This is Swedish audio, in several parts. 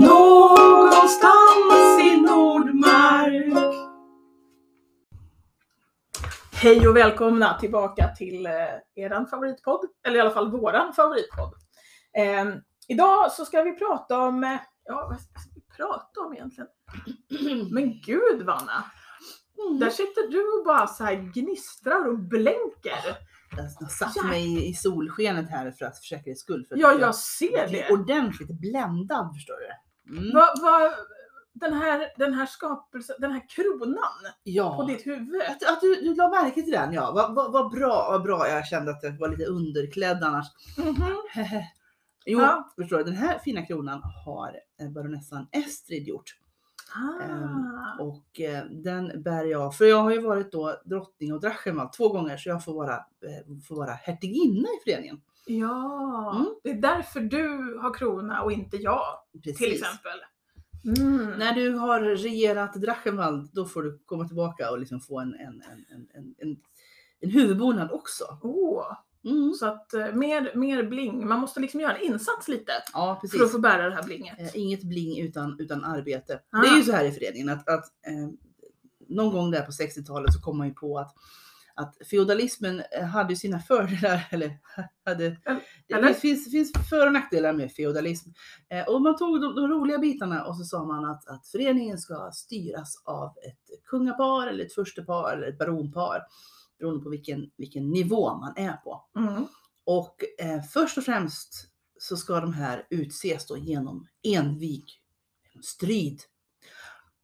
Någonstans i Nordmark. Hej och välkomna tillbaka till eh, eran favoritpodd, eller i alla fall våran favoritpodd. Eh, idag så ska vi prata om, eh, ja vad ska vi prata om egentligen? Men gud Vanna! Där sitter du och bara så här gnistrar och blänker. Jag satt mig i solskenet här för att för säkerhets skull. För Ja, jag jag ser det. ordentligt bländad förstår du. Mm. Vad, vad, den, här, den här skapelsen, den här kronan på Ja. ditt huvud. Att, att du, du la märke till den ja. Vad vad- vad bra, vad bra. Jag kände att jag var lite underklädd annars. Mhm. jo, Ja. förstår du. Den här fina kronan har eh, baronessan Estrid gjort. Ah. Och eh, den bär jag, för jag har ju varit då drottning och Drachenwald två gånger så jag får vara, eh, får vara hertiginna i föreningen. Ja, Mm. det är därför du har krona och inte jag Precis. till exempel. Mm. När du har regerat Drachenwald då får du komma tillbaka och liksom få en, en, en, en, en, en, en huvudbonad också. Åh, Mm. så att eh, mer, mer bling. Man måste liksom göra en insats lite Ja precis. för att få bära det här blinget. Eh, inget bling utan, utan arbete. Ah. Det är ju så här i föreningen att, att eh, någon gång där på 60-talet så kom man ju på att, att feodalismen eh, hade sina fördelar, eller hade, Eller? det finns, finns för och nackdelar med feodalism. Eh, och man tog de, de roliga bitarna och så sa man att, att föreningen ska styras av ett kungapar eller ett furstepar eller ett baronpar beroende på vilken, vilken nivå man är på. Mm. Och eh, först och främst så ska de här utses då genom envig strid.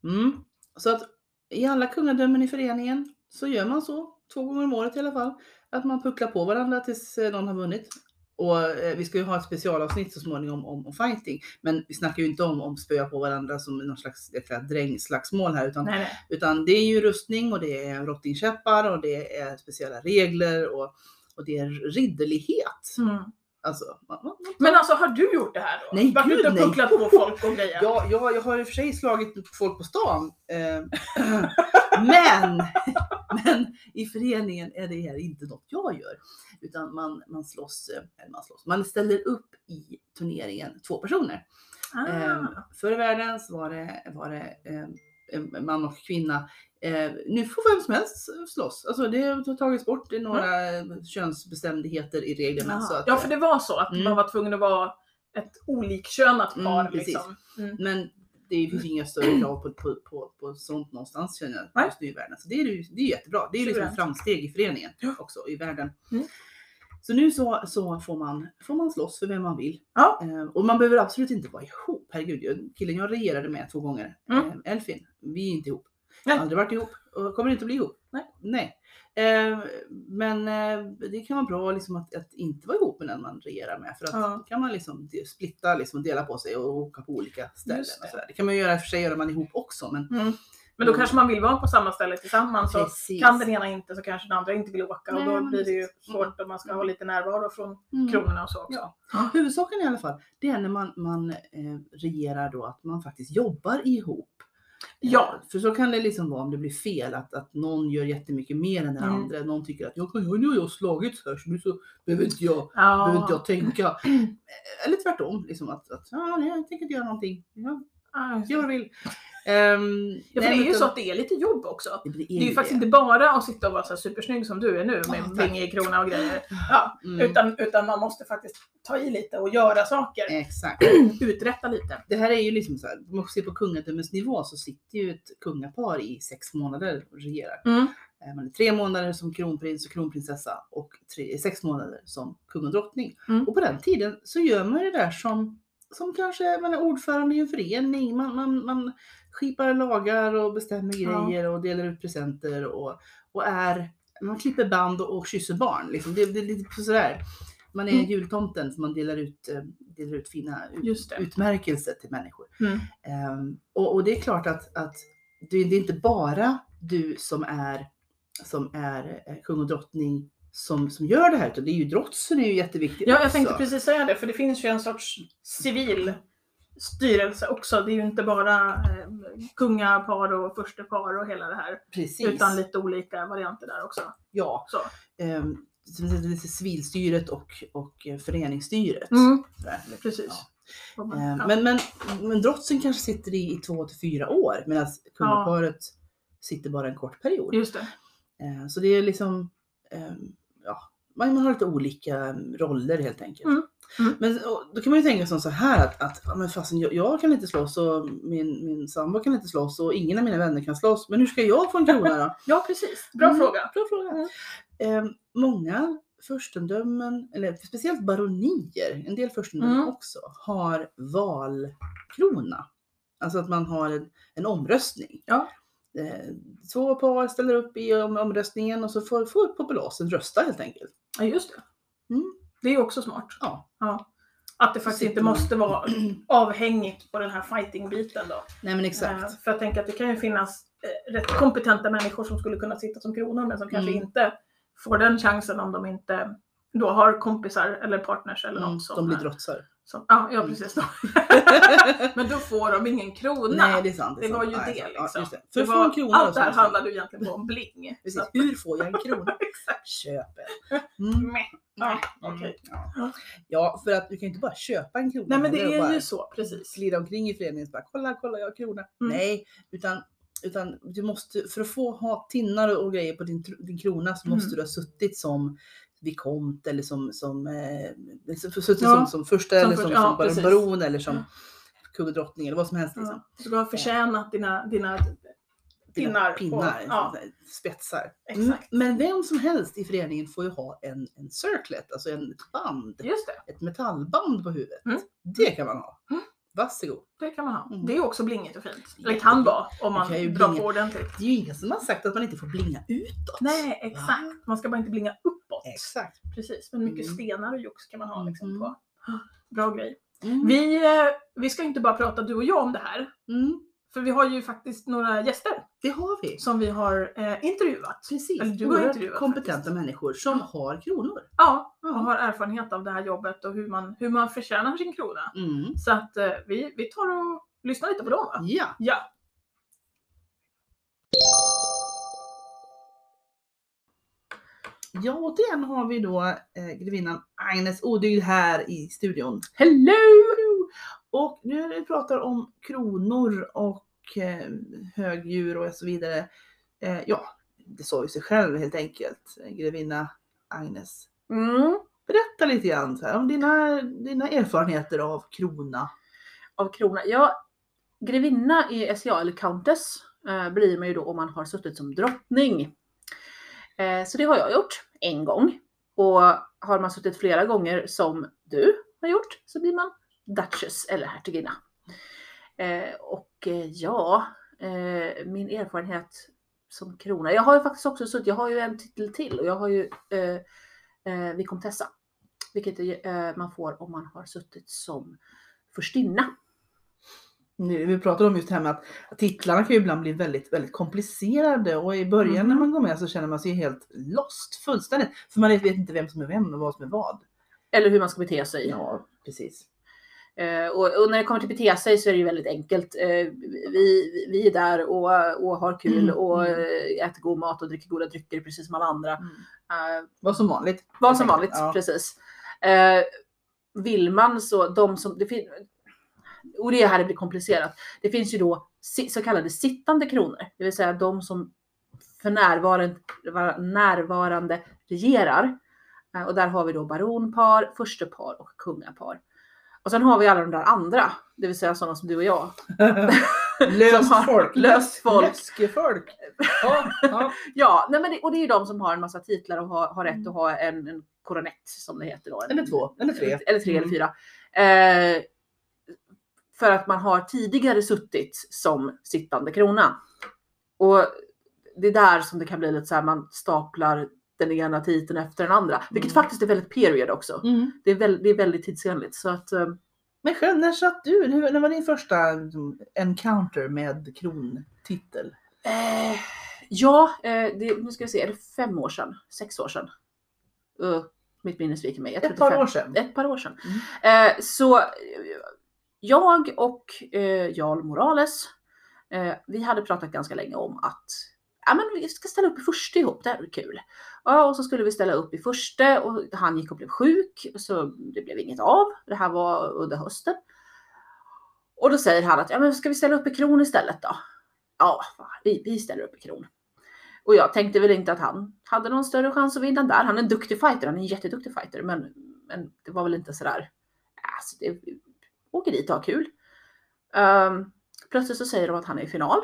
Mm. Så att i alla kungadömen i föreningen så gör man så, två gånger om året i alla fall, att man pucklar på varandra tills eh, någon har vunnit. Och eh, vi ska ju ha ett specialavsnitt så småningom om, om fighting. Men vi snackar ju inte om, om spöa på varandra som någon slags jäkla drängslagsmål här. Utan Nej, nej. utan det är ju rustning och det är rottingkäppar och det är speciella regler och, och det är ridderlighet. Mm. Alltså, man, man, man, Men alltså har du gjort det här då? Nej, Varit gud, ute och pucklat på folk och grejer? ja, ja, jag har i och för sig slagit folk på stan. Eh, men, men i föreningen är det här inte något jag gör. Utan man, man slåss, eller man slåss, man ställer upp i turneringen två personer. Eh, Ah. förr i världen så var det, var det eh, en man och kvinna. Eh, nu får vem som helst slåss. Alltså det har tagits bort är några könsbestämdheter i reglerna. Så Jaha. att, ja, för det var så att Mm. man var tvungen att vara ett olikkönat Mm, par. precis. liksom. Mm. Men det finns inga större krav på, på, på, på sånt någonstans känner jag just nu i världen. Så det är det är jättebra. Det är liksom ett framsteg i föreningen också i världen. Mm. Så nu så, så får, man, får man slåss för vem man vill. Ja. Eh, och man behöver absolut inte vara ihop. Herregud, killen jag regerade med två gånger, Mm. eh, Elfin, vi är inte ihop. Nej. Aldrig varit ihop och kommer inte bli ihop. Nej. Nej. Eh, men eh, det kan vara bra liksom att, att inte vara ihop med den man regerar med. För att Ja. då kan man liksom splitta liksom och dela på sig och åka på olika ställen. Det. Och det kan man göra i och för sig göra man ihop också. Men Mm. Men då kanske man vill vara på samma ställe tillsammans. Så Precis. kan den ena inte så kanske den andra inte vill åka och Nej, då men blir det ju svårt om man ska ha lite närvaro från Mm. kronorna och så också. Ja. Ja. Huvudsaken i alla fall, det är när man, man eh, regerar då att man faktiskt jobbar ihop. Ja. För så kan det liksom vara om det blir fel, att, att någon gör jättemycket mer än den Mm. andra. Någon tycker att jag kan, nu har jag slagits här så nu så behöver inte jag, behöver inte Ja. jag tänka. Eller tvärtom, liksom att, att ja, nej, jag tänker inte göra någonting. Ja, Ah, gör vad du vill. Ehm, Ja, för det är ju utan- så att det är lite jobb också. det, Det är ju faktiskt inte bara att sitta och vara så supersnygg som du är nu med bling i krona och grejer. Ja, Mm, utan, utan man måste faktiskt ta i lite och göra saker. Exakt. Uträtta lite. Det här är ju liksom så här, om man ser på kungadömens nivå så sitter ju ett kungapar i sex månader och regerar. Mm. Man är tre månader som kronprins och kronprinsessa och tre, sex månader som kung och drottning. Mm. Och på den tiden så gör man ju det där som, som kanske man är ordförande i en förening. Man, man, man skipar lagar och bestämmer Ja. grejer och delar ut presenter och, och är, man klipper band och, och kysser barn. Liksom. Det, det är lite sådär. Man är Mm. jultomten för man delar ut, eh, delar ut fina utmärkelser till människor. Mm. Ehm, och, och det är klart att, att det, det är inte bara du som är, som är eh, kung och drottning som, som gör det här, utan det är ju drotsen är ju jätteviktigt Ja, jag också. tänkte precis säga det, för det finns ju en sorts civil styrelse också. Det är ju inte bara eh, kungapar och förstepar och hela det här. Precis. Utan lite olika varianter där också. Ja. Så. Ehm, civilstyret och, och eh, föreningsstyret. Mm, precis. Ja. Får man- Eh, ja. Men, men, men drotsen kanske sitter i, i två till fyra år medan kungaparet sitter bara en kort period. Just det. Eh, Så det är liksom, eh, ja, man man har lite olika roller helt enkelt. Mm. Mm. Men då kan man ju tänka som så här att, att men fasen, jag, jag kan inte slåss och min, min sambo kan inte slåss och ingen av mina vänner kan slåss. Men hur ska jag få en krona då? Ja, precis. Bra Mm, fråga. Bra fråga. Eh, många furstendömen, eller speciellt baronier, en del furstendömen Mm. också, har valkrona. Alltså att man har en, en omröstning. Ja. Eh, två par ställer upp i om, omröstningen och så får, får populasen rösta helt enkelt. Ja, just det. Mm. Det är också smart. Ja. Ja. Att det faktiskt Sitter inte måste vara avhängigt på den här fighting-biten då. Nej men Eh, exakt. För jag tänker att det kan ju finnas eh, rätt kompetenta människor som skulle kunna sitta som kronor men som kanske Mm. inte får den chansen om de inte då har kompisar eller partners eller Mm, något som... de blir är- drotsar. Som ja, ja, Mm. precis. men då får de ingen krona. Nej det är sant. det är var sant. ju det. Ja, liksom. just det. För Det var, en krona allt det här så- handlade ju egentligen om bling. Precis. Så Hur får jag en krona? Köp en. Mm. Ja, Mm, okej. Ja. ja, för att du kan ju inte bara köpa en krona. Nej men det är ju så, precis. Glida omkring i föreningen och bara kolla, kolla jag har krona. Mm. Nej, utan, utan du måste, för att få ha tinnar och grejer på din, din krona så Mm. måste du ha suttit som vikont eller som, som, eh, som- suttit Ja, som, som första som eller först- som, ja, som baron eller som Ja. kung och drottning eller vad som helst. Liksom. Så du har förtjänat dina, dina pinnar. pinnar ja, spetsar. exakt. Mm, Men vem som helst i föreningen får ju ha en, en circlet, alltså en ett band, ett metallband på huvudet. Mm. Det kan man ha. Mm. Varsågod. det kan man ha. Mm. Det är också blingigt och fint. Eller kan vara om man drar på ordentligt. Det är ju ingen som har sagt att man inte får blinga utåt. Nej, exakt. Man ska bara inte blinga uppåt. Exakt. Precis, men mycket Mm. stenar och jox kan man ha liksom Mhm. på. Bra grej. Mm. Vi, eh, vi ska inte bara prata du och jag om det här. Mm. För vi har ju faktiskt några gäster Det har vi. som vi har eh, intervjuat. Precis. Eller du har intervjuat kompetenta faktiskt. människor som har kronor. Ja, och Ja. har erfarenhet av det här jobbet och hur man, hur man förtjänar sin krona. Mm. Så att eh, vi, vi tar och lyssnar lite på dem va? Ja. Ja. Ja, återigen har vi då eh, grevinnan Agnes Odygd här i studion. Hello! Och nu när vi pratar om kronor och eh, högdjur och så vidare. Eh, ja, det sa ju sig själv helt enkelt. Grevinna Agnes. Mm. Berätta lite grann så här, om dina, dina erfarenheter av krona. av krona. Ja, grevinna i SCA eller countess eh, blir man ju då om man har suttit som drottning. Eh, så det har jag gjort en gång. Och har man suttit flera gånger som du har gjort så blir man duchess eller hertiginna. Eh, och eh, ja, min erfarenhet som krona. Jag har ju faktiskt också suttit, jag har ju en titel till och jag har ju eh, vikomtessa. Vicomtessa. Vilket man får om man har suttit som furstinna. Nu, vi pratade om just det här med att titlarna kan ju ibland bli väldigt, väldigt komplicerade och i början när Mhm. man går med så känner man sig helt lost fullständigt. För man vet inte vem som är vem och vad som är vad. Eller hur man ska bete sig. Ja, precis. Eh, och, och när det kommer till bete sig så är det ju väldigt enkelt. Eh, vi, vi är där och, och har kul Mm, och mm. äter god mat och dricker goda drycker precis som alla andra. Mm. Eh, Vad som vanligt. vad som vanligt. Ja. precis. Eh, vill man så, de som, det och det här det blir komplicerat. Det finns ju då så kallade sittande kronor, det vill säga de som för närvarande, var- närvarande regerar. Eh, och där har vi då baronpar, förstepar och kungapar. Och sen har vi alla de där andra, det vill säga sådana som du och jag. Löst folk. löst folk. Läskefolk. Ja, ja. Ja, nej men det, och det är ju de som har en massa titlar och har, har rätt att ha en, en koronett som det heter då. En- Eller två, eller tre. Eller tre Mm. eller fyra. Eh, för att man har tidigare suttit som sittande krona. Och det är där som det kan bli lite så här, man staplar den ena titeln efter den andra. Vilket Mm. faktiskt är väldigt period också. Mm. Det, är väl, det är väldigt tidsenligt. Så att, eh, Men själv, när satt du? Hur- När var din första liksom, encounter med krontitel? eh, ja, eh, det, nu ska vi se, är det fem år sedan? Sex år sedan? Uh, mitt minne sviker mig. Ett par år sedan. Ett par år sedan. Mm. Eh, så jag och eh, Jarl Morales, eh, vi hade pratat ganska länge om att ja men vi ska ställa upp i första ihop, det här blir kul. Ja, och så skulle vi ställa upp i första och han gick och blev sjuk så det blev inget av. Det här var under hösten. Och då säger han att ja, men ska vi ställa upp i kron istället då? Ja, vi, vi ställer upp i kron. Och jag tänkte väl inte att han hade någon större chans att vinna där. Han är en duktig fighter, han är en jätteduktig fighter, men, men det var väl inte sådär. Alltså, det, åker dit och har kul. Um, plötsligt så säger de att han är i final.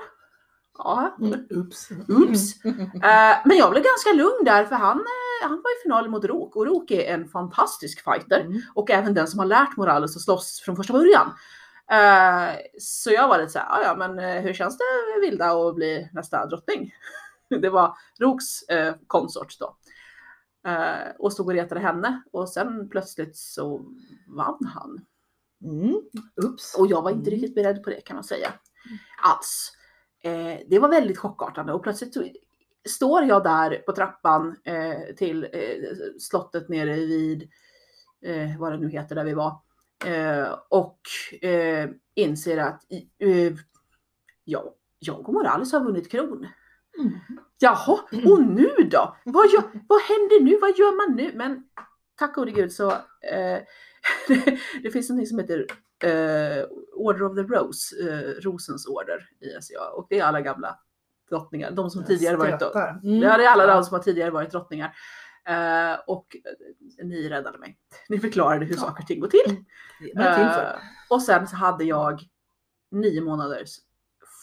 Ja, Mm, Oops. Oops. Eh, men jag blev ganska lugn där för han, eh, han var i final mot Rok och Rok är en fantastisk fighter Mm. och även den som har lärt Morales att slåss från första början. Eh, så jag var lite såhär, "Ja, ja men eh, hur känns det Vilda att bli nästa drottning? Det var Roks eh, konsort då. Och stod och retade henne och sen plötsligt så vann han. Mm. Och jag var inte Mm. riktigt beredd på det kan man säga. Alls. Eh, det var väldigt chockartande och plötsligt står jag där på trappan eh, till eh, slottet nere vid, eh, vad det nu heter där vi var. Eh, och eh, inser att ja, jag och Morales har vunnit kron. Mm. Jaha, och nu då? Vad, gör, vad händer nu? Vad gör man nu? Men tack gode gud så det, finns något som heter eh, Order of the Rose, eh, Rosens order i SCA och det är alla gamla drottningar, de som tidigare varit Stötar. Mm. Ja, det är alla de som har tidigare varit drottningar. Eh, och eh, ni räddade mig. Ni förklarade hur Ja. saker och ting går till. För. Eh, och sen så hade jag nio månaders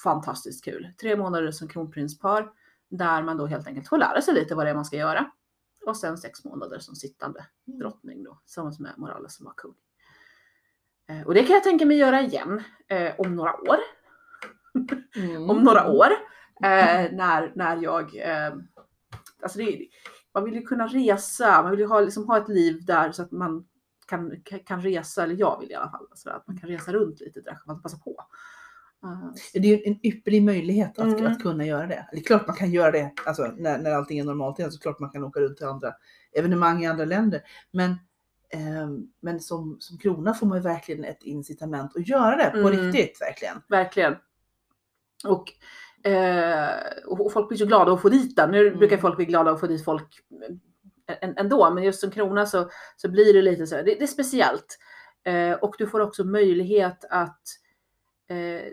fantastiskt kul. Tre månader som kronprinspar där man då helt enkelt får lära sig lite vad det är man ska göra. Och sen sex månader som sittande drottning då tillsammans med Morales som var kung. Eh, och det kan jag tänka mig göra igen eh, om några år. Mm. Om några år. Eh, när, när jag... Eh, alltså det, man vill ju kunna resa, man vill ju ha, liksom, ha ett liv där så att man kan, kan resa, eller jag vill i alla fall, så att man kan resa runt lite där, man passa på. Eh, Det är en ypperlig möjlighet att, Mm. att kunna göra det. Det är klart man kan göra det alltså, när, när allting är normalt igen. Så klart man kan åka runt till andra evenemang i andra länder. Men, ehm, men som, som krona får man ju verkligen ett incitament att göra det på Mm. riktigt. Verkligen. verkligen. Och, eh, och folk blir så glada att få dit den. Nu Mm. brukar folk bli glada att få dit folk eh, än- ändå, men just som krona så, så blir det lite så. Det, det är speciellt. Eh, och du får också möjlighet att eh,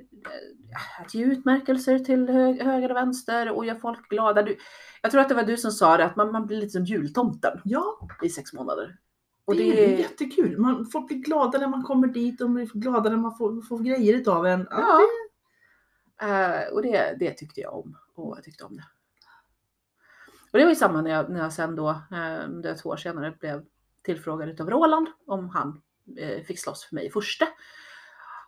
att ge utmärkelser till hö, höger och vänster och göra folk glada. Du, jag tror att det var du som sa det, att man, man blir lite som jultomten Ja, i sex månader. och det, är jättekul. Man, folk blir glada när man kommer dit och blir glada när man får, får grejer utav en. Ja, Ja. Eh, och det, det tyckte jag om. Och jag tyckte om det. Och det var ju samma när jag, när jag sen då, eh, det var två år senare, blev tillfrågad utav Roland om han eh, fick slåss för mig i första.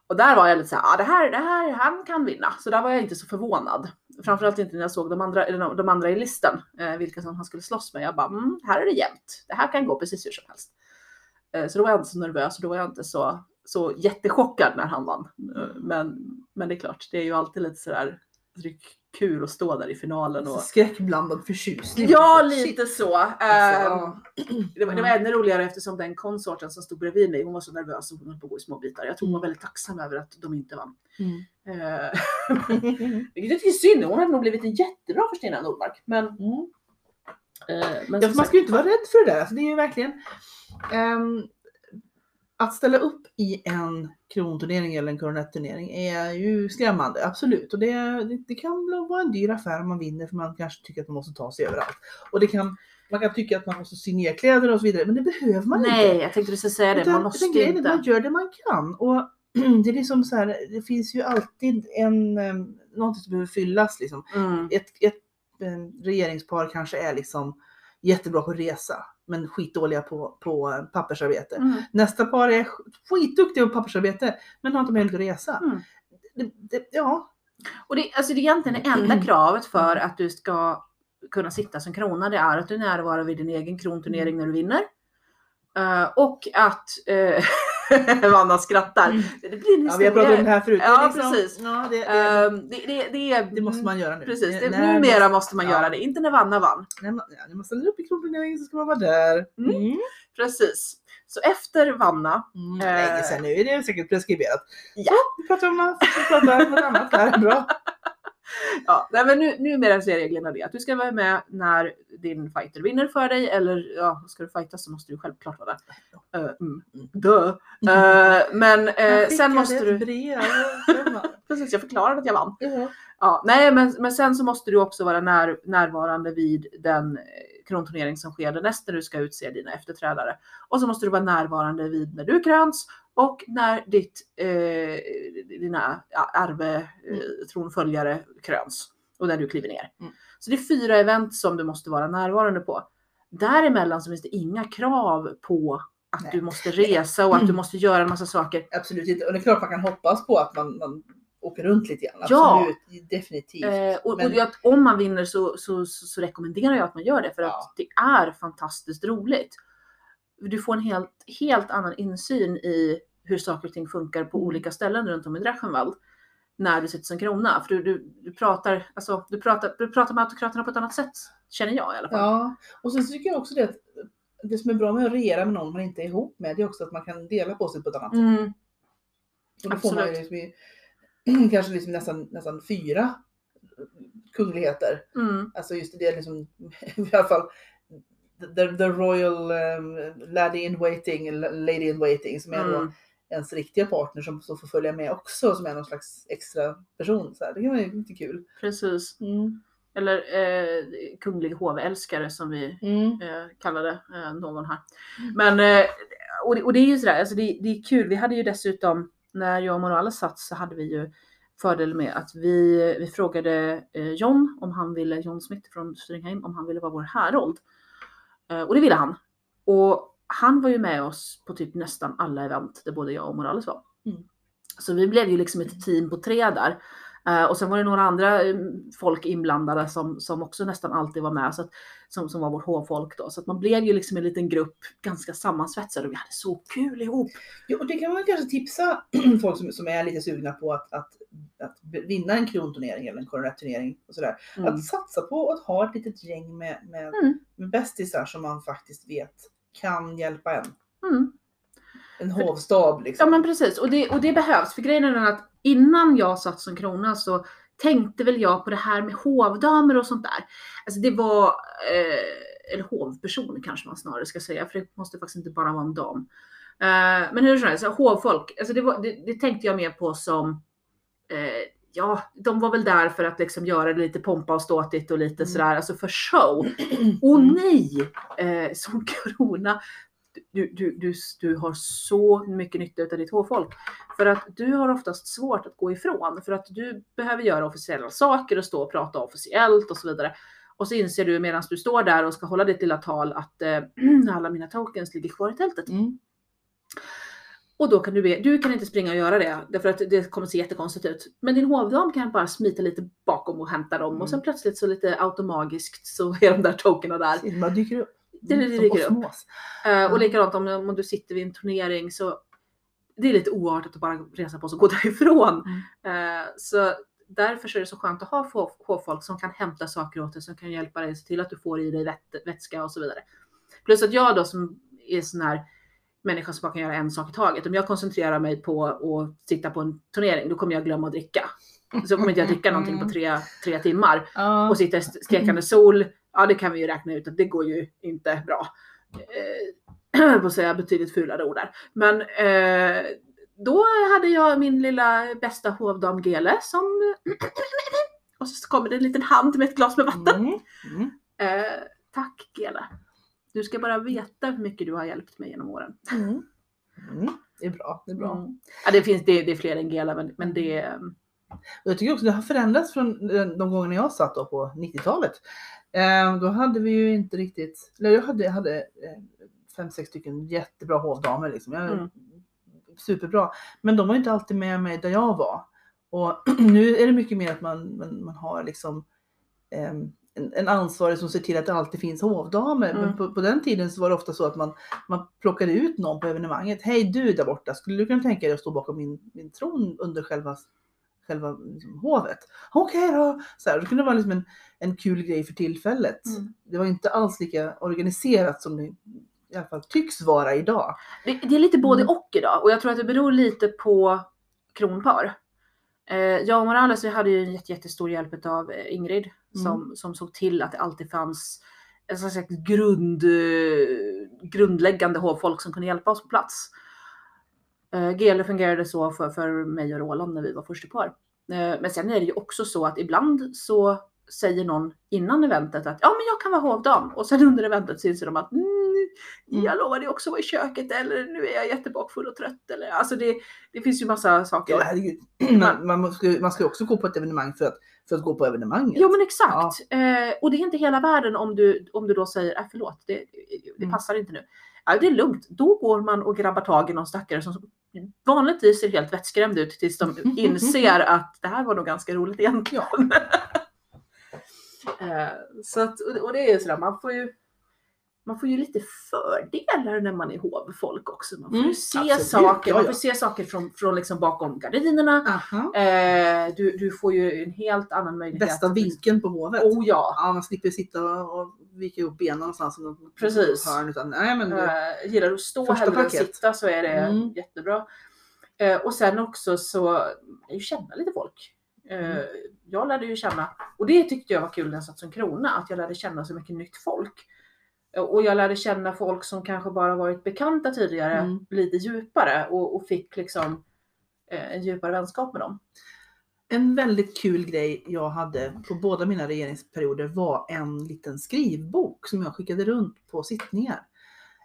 Och där var jag lite såhär, ah, det här, det här, han kan vinna. Så där var jag inte så förvånad. Framförallt inte när jag såg de andra, de- andra i listan, eh, vilka som han skulle slåss med. Jag bara, mm, här är det jämnt. Det här kan gå precis hur som helst. Eh, så då var jag inte så nervös och då var jag inte så, så jättechockad när han vann. Eh, men, men det är klart, det är ju alltid lite sådär kul att stå där i finalen. Och... Skräckblandad förtjusning. Ja, lite så. Alltså, Ehm, det, var, det var ännu roligare eftersom den konsorten som stod bredvid mig, hon var så nervös och hon höll på att gå i små bitar. Jag tror hon var väldigt tacksam över att de inte vann. Mm. Eh, Vilket är synd, hon hade nog blivit en jättebra för Stina Nordmark. Men, Mm. eh, men Ja, man ska ju inte vara rädd för det där. Alltså, det är ju verkligen ehm, att ställa upp i en kronturnering eller en koronetturnering är ju skrämmande, absolut. Och det, det, kan vara en dyr affär om man vinner för man kanske tycker att man måste ta sig överallt. Och det kan, man kan tycka att man måste sy ner kläder och så vidare, men det behöver man nej, inte. jag tänkte du skulle säga det, Utan- man måste utan inte. Man gör det man kan. Och det är liksom så här, det finns ju alltid en, um, någonting som behöver fyllas. Liksom Mm. ett, ett eh, regeringspar kanske är liksom jättebra på att resa men skitdåliga på, på pappersarbete. Mm. Nästa par är sk- skitduktiga på pappersarbete men har inte möjlighet att resa. Mm. Det, det, ja, Och det, alltså det är egentligen det enda kravet för att du ska kunna sitta som krona, det är att du närvarar vid din egen kronturnering när du vinner. Eh, och att uh, Vanna skrattar. Det blir en ja, vi har pratat om det här förut. Ja, liksom- precis. Ja, det, det, Ehm, det, det, det, är- det måste man göra nu. Precis, det, När- numera måste man ja. göra det. Inte när Vanna vann. När man, ja, när man ställer upp i kronturneringen så ska man vara där. Mm. Mm. Precis. Så efter Vanna, Mm. Eh. Länge sedan nu är det säkert preskriberat. Ja. Så, vi pratar om något, vi pratar om något annat här. Bra. Ja, nej, men nu, numera så är reglerna det att du ska vara med när din fighter vinner för dig eller ja, ska du fightas så måste du självklart vara där. Uh, mm, duh. Uh, men uh, sen måste du... Precis, jag förklarade att jag vann. ja. Ja, nej, men, men sen så måste du också vara när, närvarande vid den eh, kronturnering som sker därnäst när du ska utse dina efterträdare. Och så måste du vara närvarande vid när du kröns och när ditt, eh, dina ja, arve, eh, tronföljare kröns och när du kliver ner. Mm. Så det är fyra event som du måste vara närvarande på. Däremellan så finns det inga krav på att Nej. du måste resa och att du måste göra en massa saker. Absolut inte. Och det är klart man kan hoppas på att man, man åker runt lite grann. Ja. Absolut, definitivt. Eh, och, Men- och jag, om man vinner så, så, så, så rekommenderar jag att man gör det för Ja. att det är fantastiskt roligt. Du får en helt, helt annan insyn i hur saker och ting funkar på Mm. olika ställen runt om i Drachenwald när du sitter som krona. För du, du, du, pratar, alltså, du, pratar, du pratar med autokraterna på ett annat sätt, känner jag i alla fall. Ja, och sen tycker jag också det att det som är bra med att regera med någon man inte är ihop med, det är också att man kan dela på sig på ett annat sätt. Mm, Och då får man ju absolut. liksom i, kanske liksom nästan, nästan fyra kungligheter. mm, Alltså just det liksom, i alla fall the, the royal um, lady in waiting, lady in waiting som är då mm. Ens riktiga partner som får följa med också som är någon slags extra person. Så här. Det kan vara lite kul. Precis. Mm. Eller eh, kunglig hovälskare som vi Mm. eh, kallade eh, någon här. Men, eh, och, det, och det är ju sådär, alltså det, det är kul. Vi hade ju dessutom, när jag och Morales satt så hade vi ju fördel med att vi, vi frågade eh, John om han ville, John Smith från Stringheim, om han ville vara vår härold. Eh, och det ville han. Och han var ju med oss på typ nästan alla event där både jag och Morales var. Mm. Så vi blev ju liksom ett team på tre där. Eh, och sen var det några andra eh, folk inblandade som, som också nästan alltid var med, så att, som, som var vårt hovfolk då. Så att man blev ju liksom en liten grupp ganska sammansvetsad och vi hade så kul ihop. Jo, och det kan man kanske tipsa folk som, som är lite sugna på att, att, att vinna en kronturnering eller en koronetturnering och sådär. Mm. Att satsa på att ha ett litet gäng med, med, Mm. med bästisar som man faktiskt vet kan hjälpa en. Mm. En hovstab liksom. Ja men precis, och det, och det behövs. För grejen är den att innan jag satt som krona så tänkte väl jag på det här med hovdamer och sånt där. Alltså det var, eh, eller hovperson kanske man snarare ska säga, för det måste faktiskt inte bara vara en dam. Eh, men hur som helst, hovfolk, alltså det, var, det, det tänkte jag mer på som, eh, ja, de var väl där för att liksom göra det lite pompa och ståtigt och lite Mm. sådär, alltså för show. Och nej! Eh, som krona, du, du, du, du har så mycket nytta av ditt hovfolk. För att du har oftast svårt att gå ifrån. För att du behöver göra officiella saker och stå och prata officiellt och så vidare. Och så inser du medan du står där och ska hålla ditt lilla tal att eh, alla mina tokens ligger kvar i tältet. Mm. Och då kan du be, du kan inte springa och göra det därför att det kommer se jättekonstigt ut. Men din hovdam kan bara smita lite bakom och hämta dem och sen Mm. plötsligt så lite automagiskt så är de där tokerna där. Det bara dyker upp. Det, det Som dyker upp. Eh, och Mm. likadant om, om du sitter vid en turnering så det är lite oartigt att bara resa på sig och gå därifrån. Mm. Eh, så därför så är det så skönt att ha hov- hovfolk som kan hämta saker åt dig, som kan hjälpa dig, se till att du får i dig vätska och så vidare. Plus att jag då som är sån här människa som bara kan göra en sak i taget. Om jag koncentrerar mig på att sitta på en turnering, då kommer jag glömma att dricka. Så kommer inte jag dricka någonting på tre, tre timmar och sitta i stekande sol, ja det kan vi ju räkna ut att det går ju inte bra. Eh, på att säga betydligt fulare ord där. Men eh, då hade jag min lilla bästa hovdam Gele som och så kommer det en liten hand med ett glas med vatten. Mm. Mm. Eh, tack Gele. Du ska bara veta hur mycket du har hjälpt mig genom åren. Mm. Mm. Det är bra. Det är bra. Mm. Ja, det finns det, det är fler än Gele men, men det Och jag tycker också det har förändrats från de de gångerna jag satt då på 90-talet. Eh, då hade vi ju inte riktigt, eller jag hade, jag hade eh, fem, sex stycken jättebra hovdamer liksom. Jag, Mm. Superbra. Men de var inte alltid med mig där jag var. Och nu är det mycket mer att man, man, man har liksom ehm, en, en ansvarig som ser till att det alltid finns hovdamer. Mm. Men på, på den tiden så var det ofta så att man, man plockade ut någon på evenemanget. Hej du där borta, skulle du kunna tänka dig att stå bakom min, min tron under själva, själva liksom, hovet? Okej då! Så här, det kunde vara liksom en, en kul grej för tillfället. Mm. Det var inte alls lika organiserat som det i alla fall tycks vara idag. Det, det är lite både Mm. och idag och jag tror att det beror lite på kronpar. Eh, jag och Morales vi hade ju en jätte, jättestor hjälp av Ingrid Mm. som, som såg till att det alltid fanns en slags grund, eh, grundläggande hovfolk som kunde hjälpa oss på plats. Eh, GL fungerade så för, för mig och Roland när vi var första par. Eh, men sen är det ju också så att ibland så säger någon innan eventet att ja men jag kan vara hovdam och sen under eventet så inser de att jag Mm. lovade ju också vara i köket eller nu är jag jättebakfull och trött eller alltså det, det finns ju massa saker. Ja, herregud. Man, man, ska, man ska också gå på ett evenemang för att, för att gå på evenemanget. Jo men exakt. Eh, och det är inte hela världen om du, om du då säger äh, förlåt, det, det Mm. passar inte nu. Ja, det är lugnt. Då går man och grabbar tag i någon stackare som vanligtvis ser helt vettskrämd ut tills de inser att det här var nog ganska roligt egentligen. eh, så att, och det är ju sådär, man får ju man får ju lite fördelar när man är hovfolk också. Man får Mm, se absolut. saker, Ja, man ja. får se saker från, från liksom bakom gardinerna. Eh, du, du får ju en helt annan möjlighet. Bästa att- vinkeln på hovet. Oh ja. Ja, man slipper sitta och, vika ihop benen någonstans. Precis. Hörn, utan, nej, men Eh, gillar du att stå hellre än sitta så är det Mm. jättebra. Eh, och sen också så lär ju känna lite folk. Eh, Mm. Jag lärde ju känna, och det tyckte jag var kul när jag satt som krona, att jag lärde känna så mycket nytt folk. Och jag lärde känna folk som kanske bara varit bekanta tidigare Mm. lite djupare och, och fick liksom eh, en djupare vänskap med dem. En väldigt kul grej jag hade på båda mina regeringsperioder var en liten skrivbok som jag skickade runt på sittningar.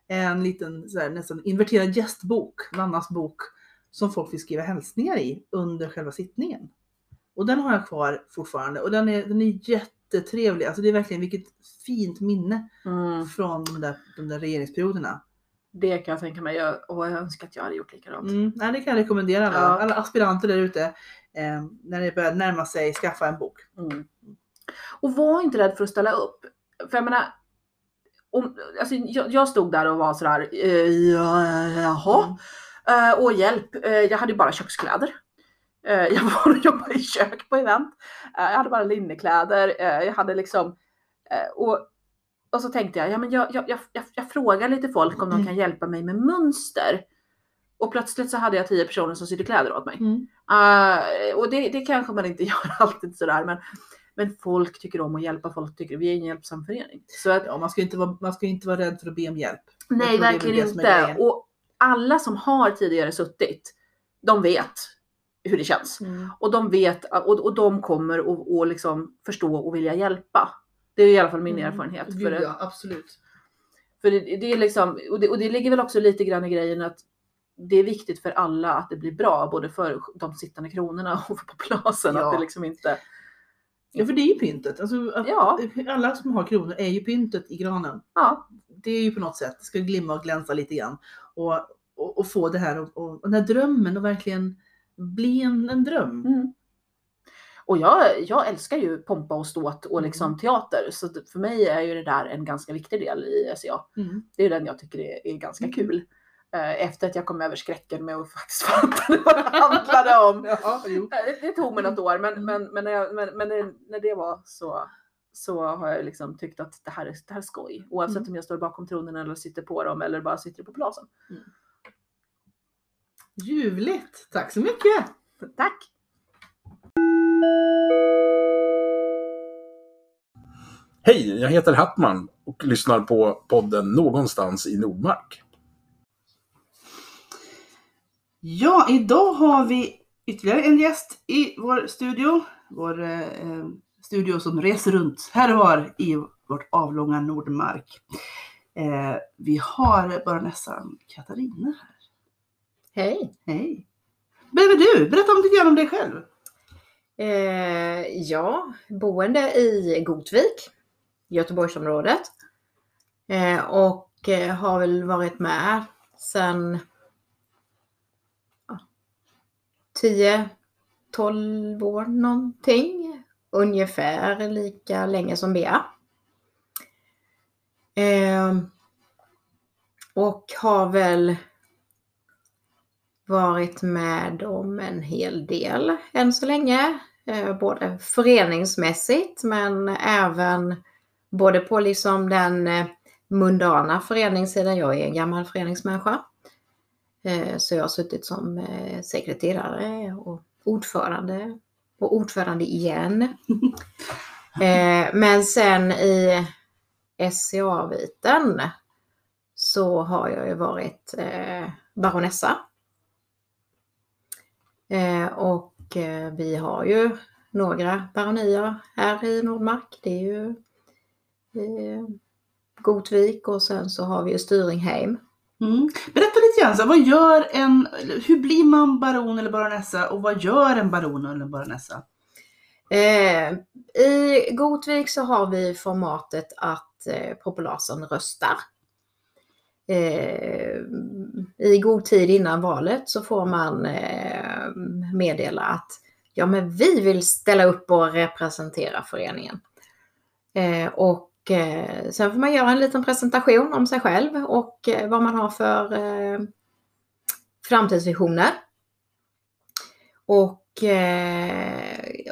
En liten så här, nästan inverterad gästbok, Nannas bok, som folk fick skriva hälsningar i under själva sittningen. Och den har jag kvar fortfarande och den är, den är jättetrevlig. Alltså det är verkligen vilket fint minne från de där, de där regeringsperioderna. Det kan jag tänka mig. Jag, och jag önskar att jag hade gjort likadant. Mm, nej, det kan jag rekommendera alla, Ja. alla aspiranter där ute. Eh, när det börjar närma sig, skaffa en bok. Mm. Och var inte rädd för att ställa upp. För jag menar, om, alltså, jag, jag stod där och var sådär, eh, ja, jaha, eh, och hjälp, eh, jag hade ju bara kökskläder. Eh, jag var och jobbade i kök på event. Eh, jag hade bara linnekläder. Eh, jag hade liksom, och, och så tänkte jag, ja men jag, jag, jag, jag, frågar lite folk om de Mm. kan hjälpa mig med mönster. Och plötsligt så hade jag tio personer som sydde kläder åt mig. Mm. Uh, och det, det kanske man inte gör alltid sådär men, men folk tycker om att hjälpa, folk tycker vi är en hjälpsam förening. Så att, Ja, man ska inte vara, man ska inte vara rädd för att be om hjälp. nej verkligen inte. Och alla som har tidigare suttit, de vet hur det känns. Och de vet och, och de kommer att och liksom förstå och vilja hjälpa. Det är i alla fall min Mm. erfarenhet. Gud, För, det, ja, absolut. för det, det är liksom, och det, och det ligger väl också lite grann i grejen att det är viktigt för alla att det blir bra, både för de sittande kronorna och för populasen. Ja. Att det liksom inte... Ja, för det är ju pyntet. Alltså, Ja. Alla som har kronor är ju pyntet i granen. Ja, Det är ju på något sätt, det ska glimma och glänsa lite grann. Och, och, och få det här och, och, och den här drömmen och verkligen bli en, en dröm. Mm. Och jag, jag älskar ju pompa och ståt och liksom Mm. teater. Så att för mig är ju det där en ganska viktig del i SCA. Mm. Det är den jag tycker är, är ganska Mm. kul. Eh, Efter att jag kom över skräcken med att faktiskt fatta vad det handlade om. Ja. Eh, Det tog mig något år men, Mm. men, men, när, jag, men, men när- det var så, så har jag liksom tyckt att det här är, det här är skoj. Oavsett Mm. om jag står bakom tronen eller sitter på dem eller bara sitter på plasen. Ljuvligt! Tack så mycket! Tack! Hej, jag heter Hattman och lyssnar på podden Någonstans i Nordmark. Ja, idag har vi ytterligare en gäst i vår studio. Vår eh, studio som reser runt här och var i vårt avlånga Nordmark. Eh, vi har baronessan Katarina här. Hej! Hej! Vem är du? Berätta om lite grann om dig själv. Eh, ja, boende i Gotvik, Göteborgsområdet. Eh, och eh, har väl varit med sedan ja, 10-12 år någonting. Ungefär lika länge som Bea. Eh, och har väl varit med om en hel del än så länge. Eh, både föreningsmässigt men även både på liksom den eh, mundana föreningssidan. Jag är en gammal föreningsmänniska. Eh, så jag har suttit som sekreterare och ordförande och ordförande igen. Men sen i SCA-viten så har jag ju varit baronessa. Eh, och eh, vi har ju några baronier här i Nordmark. Det är ju eh, Gotvik och sen så har vi ju Styringheim. Mm. Berätta lite grann, så, vad gör en, hur blir man baron eller baronessa och vad gör en baron eller baronessa? Eh, I Gotvik så har vi formatet att eh, populasen röstar. Eh, I god tid innan valet så får man eh, meddela att ja, men vi vill ställa upp och representera föreningen. Eh, och eh, sen får man göra en liten presentation om sig själv och vad man har för framtidsvisioner. Och,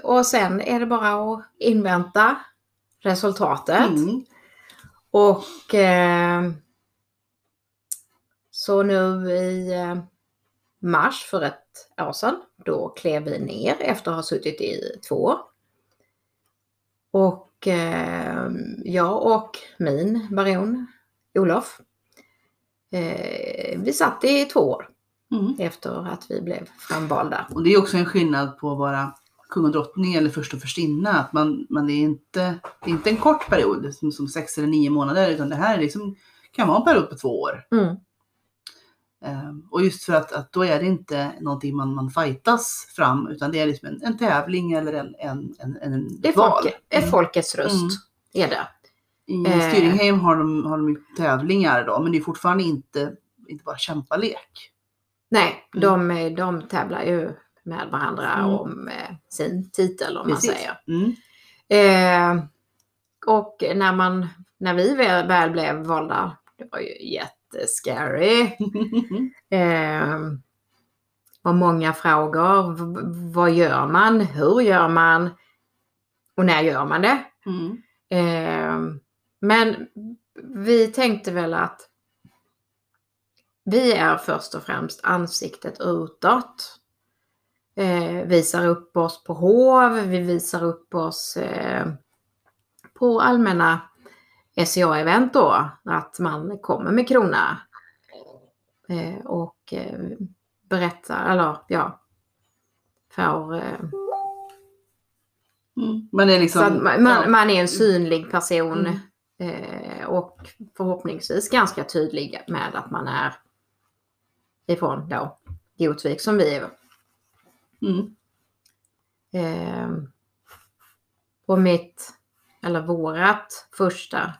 och sen är det bara att invänta resultatet. Mm. Och så nu i eh, mars för ett år sedan, då klev vi ner efter att ha suttit i två år. Och eh, jag och min baron Olof, eh, vi satt i två år Mm. efter att vi blev framvalda. Och det är också en skillnad på att vara kung och drottning eller först och förstinna. Att man, man är inte, det är inte en kort period som, som sex eller nio månader utan det här är liksom, kan vara en period på två år. Mm. Ehm, och just för att, att då är det inte någonting man, man fightas fram utan det är liksom en, en tävling eller en, en, en, en Det är val. folke, ett Mm. folkets röst, Mm. är det. I Eh. Styringheim har de, har de ju tävlingar då men det är fortfarande inte, inte bara kämpalek. Nej, Mm. de, de tävlar ju med varandra Mm. om eh, sin titel om man Precis. säger. Mm. Eh, och när, man, när vi väl, väl blev valda, det var ju jättescary. Eh, och många frågor. V- vad gör man? Hur gör man? Och när gör man det? Mm. Eh, men vi tänkte väl att vi är först och främst ansiktet utåt. Eh, visar upp oss på hov, vi visar upp oss eh, på allmänna SCA-event då, att man kommer med krona. Eh, och eh, berättar, eller ja, får eh, Mm. Man är liksom... man, ja. man är en synlig person Mm. och förhoppningsvis ganska tydlig med att man är ifrån då Gotvik som vi är. Mm. Eh, och mitt, eller vårat första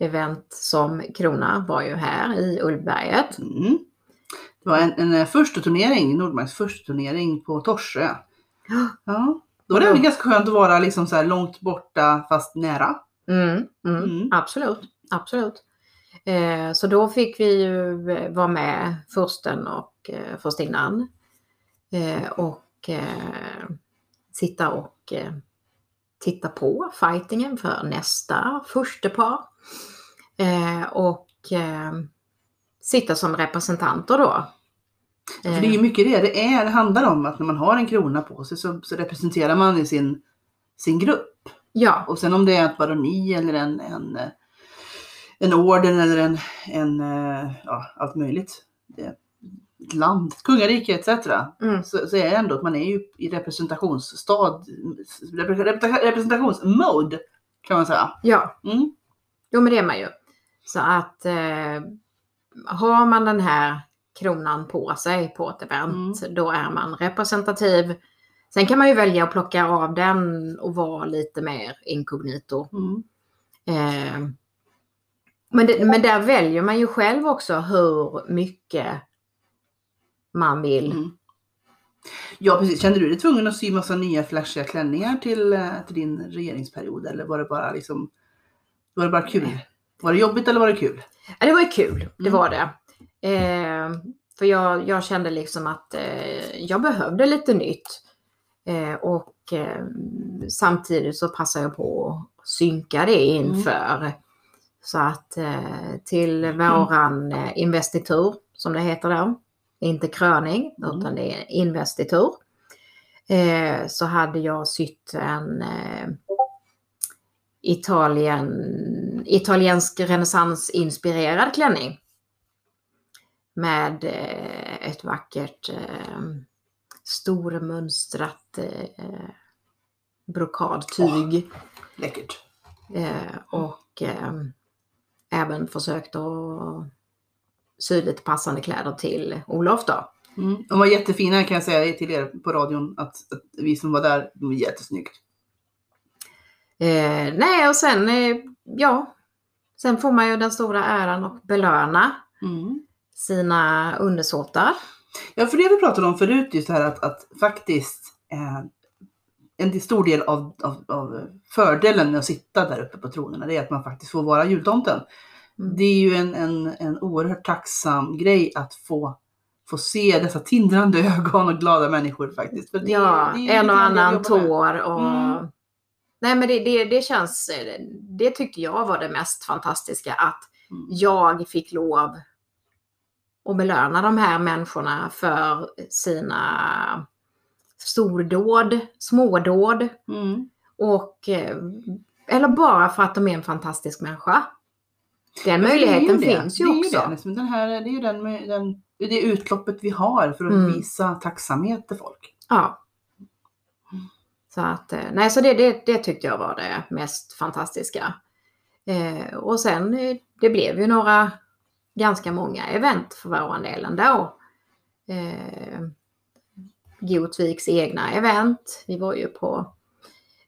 event som krona var ju här i Ullberget. Mm. Det var en, en eh, första turnering, Nordmarks första turnering på Torsö. Ja. Då var det ändå ganska skönt att vara liksom så här långt borta fast nära. Mm, mm, Mm. Absolut, absolut. Eh, så då fick vi ju eh, vara med försten och eh, förstinnan. Eh, och eh, sitta och titta på fightingen för nästa förstepar. Eh, och eh, sitta som representanter då. För det är ju mycket det det är. Det handlar om att när man har en krona på sig så, så representerar man i sin, sin grupp. Ja, Och sen om det är ett baroni eller en, en, eh, en orden eller en, en eh, ja, allt möjligt. Det, ett land, ett kungarike etc. mm, Så, så är det ändå att man är ju i representationsstad, repre- repre- representationsmode kan man säga. ja. Mm. Jo men det är man ju. Så att eh, har man den här kronan på sig på ett event, då är man representativ. Sen kan man ju välja att plocka av den och vara lite mer inkognito. Mm. Eh, men, det, men där väljer man ju själv också hur mycket man vill. Mm. Ja precis, kände du dig tvungen att sy massa nya flashiga klänningar till, eh, till din regeringsperiod eller var det bara liksom var det bara kul? Var det jobbigt eller var det kul? Ja, det var ju kul, det Mm. var det. Eh, för jag, jag kände liksom att eh, jag behövde lite nytt. Eh, och eh, samtidigt så passade jag på att synka det inför. Så att eh, till våran eh, investitur, som det heter då, inte kröning, Mm. utan det är investitur. Så hade jag sytt en Italien, italiensk renässansinspirerad klänning. Med eh, ett vackert eh, stormönstrat eh, brokadtyg. Läckert. Eh, och eh, även försökt att sy lite passande kläder till Olof då. Mm. De var jättefina kan jag säga till er på radion att, att vi som var där, de var jättesnyggt. Eh, nej och sen, eh, ja, sen får man ju den stora äran att belöna Mm. sina undersåtar. Ja, för det vi pratade om förut, just det här att, att faktiskt eh, en stor del av, av, av fördelen med att sitta där uppe på tronerna, det är att man faktiskt får vara jultomten. Mm. Det är ju en, en, en oerhört tacksam grej att få, få se dessa tindrande ögon och glada människor faktiskt. För det, ja, det en och annan tår och... Mm. Nej men det, det, det känns, det tyckte jag var det mest fantastiska att Mm. jag fick lov att belöna de här människorna för sina stordåd, smådåd Mm. och eh, eller bara för att de är en fantastisk människa. Den möjligheten det. finns ju det är också. Det, liksom den här, det är ju den, den, det utloppet vi har för att Mm. visa tacksamhet till folk. Ja. Så att, eh, nej så det, det, det tyckte jag var det mest fantastiska. Eh, och sen, eh, det blev ju några ganska många event för vår del ändå. Eh, Gotviks egna event. Vi var ju på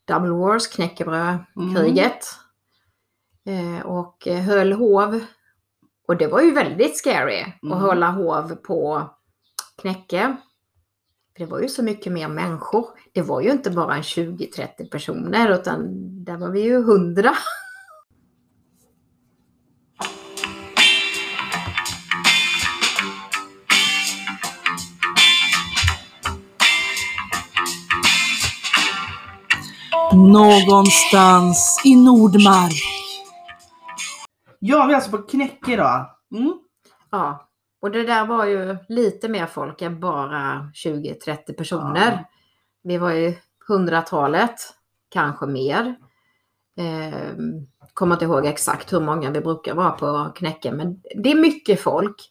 Double Wars, knäckebrödkriget. Eh, och eh, höll hov. Och det var ju väldigt scary Mm. att hålla hov på Knäcke. Det var ju så mycket mer människor. Det var ju inte bara en 20-30 personer utan där var vi ju 100. Någonstans i Nordmark. Ja, vi är alltså på Knäcke idag. Mm. Ja, och det där var ju lite mer folk än bara 20-30 personer. Ja. Vi var ju hundratalet, kanske mer. Eh, kommer inte ihåg exakt hur många vi brukar vara på Knäcke, men det är mycket folk.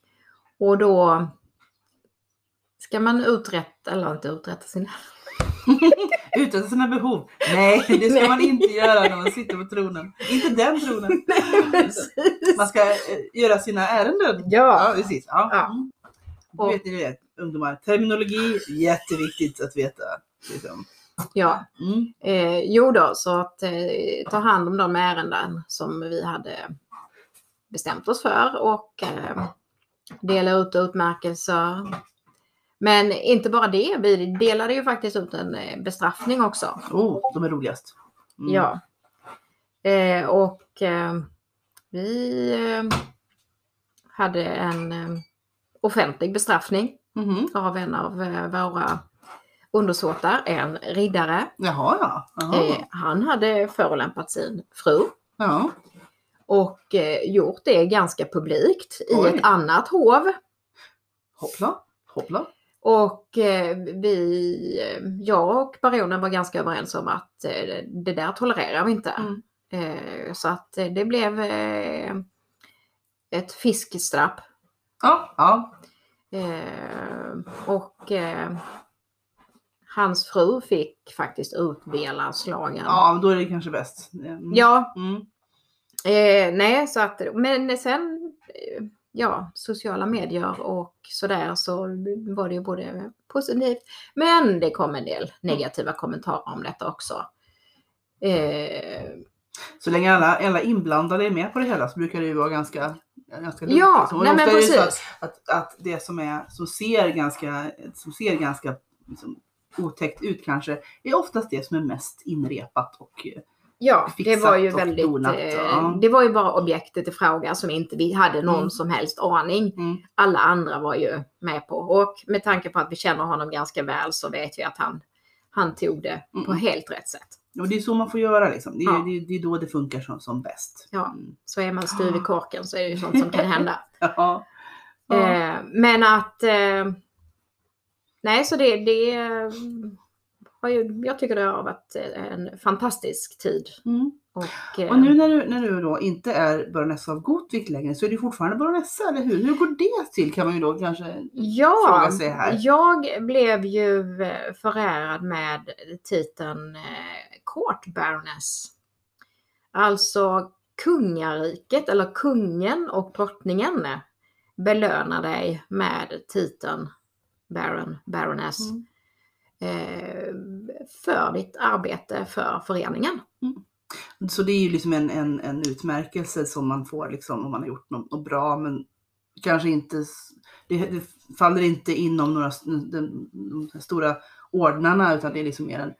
Och då ska man uträtta, eller inte uträtta sina... Utan sina behov. Nej, det ska man inte göra när man sitter på tronen. Inte den tronen. Man ska eh, göra sina ärenden. Ja, Ja, precis. Ja. Ja. Mm. Och- vet ni det, ungdomar. Terminologi, jätteviktigt att veta. Liksom. ja. Mm. Eh, jo då, så att eh, ta hand om de ärenden som vi hade bestämt oss för och eh, dela ut utmärkelser. Men inte bara det, vi delade ju faktiskt ut en eh, bestraffning också. Oh, de är roligast. Mm. Ja. Eh, och eh, vi eh, hade en eh, offentlig bestraffning Mhm. av en av eh, våra undersåtar, en riddare. Jaha, ja. Jaha. Han hade förolämpat sin fru ja. och gjort det ganska publikt i Oj. ett annat hov. Hoppla, hoppla. Och eh, vi, eh, jag och baronen var ganska överens om att eh, det där tolererar vi inte. Mm. Så att det blev ett fiskstrapp. Ja, ja. Och hans fru fick faktiskt utdela slagen. ja, då är det kanske bäst. Mm. ja Mm. Eh, nej, så att, men sen, ja, sociala medier och sådär så var det ju både positivt, men det kom en del negativa kommentarer om detta också. Eh, Så länge alla, alla inblandade är med på det hela så brukar det ju vara ganska, ganska lugnt. Ja, liksom. Nej, men ofta är det så precis. Att, att, att det som, är, som ser ganska, som ser ganska liksom, otäckt ut kanske, är oftast det som är mest inrepat och eh, ja, det var ju väldigt, eh, ja. det var ju bara objektet i fråga som inte vi hade någon Mm. som helst aning. mm, Alla andra var ju med på och med tanke på att vi känner honom ganska väl så vet vi att han, han tog det på Mm. helt rätt sätt. och det är så man får göra liksom. Det är, Ja. det, är- det är då det funkar som, som bäst. Ja. Mm. Så är man styv i korken så är det ju sånt som kan hända. Ja. Eh, men att... Eh, nej, så det, det har ju, jag tycker det har varit en fantastisk tid. Mm. Och, eh, Och nu när du, när du då inte är baronessa av Gotvik längre så är du fortfarande baronessa, eller hur? Hur går det till kan man ju då kanske... Ja, fråga sig här. jag blev ju eh, förärad med titeln eh, Court Baroness. Alltså kungariket, eller kungen och drottningen belönar dig med titeln Baron, Baroness Mm. Eh, för ditt arbete för föreningen. Så det är ju liksom en, en, en utmärkelse som man får liksom om man har gjort något, något bra men kanske inte, det, det faller inte inom några de, de stora ordnarna utan det är liksom mer en,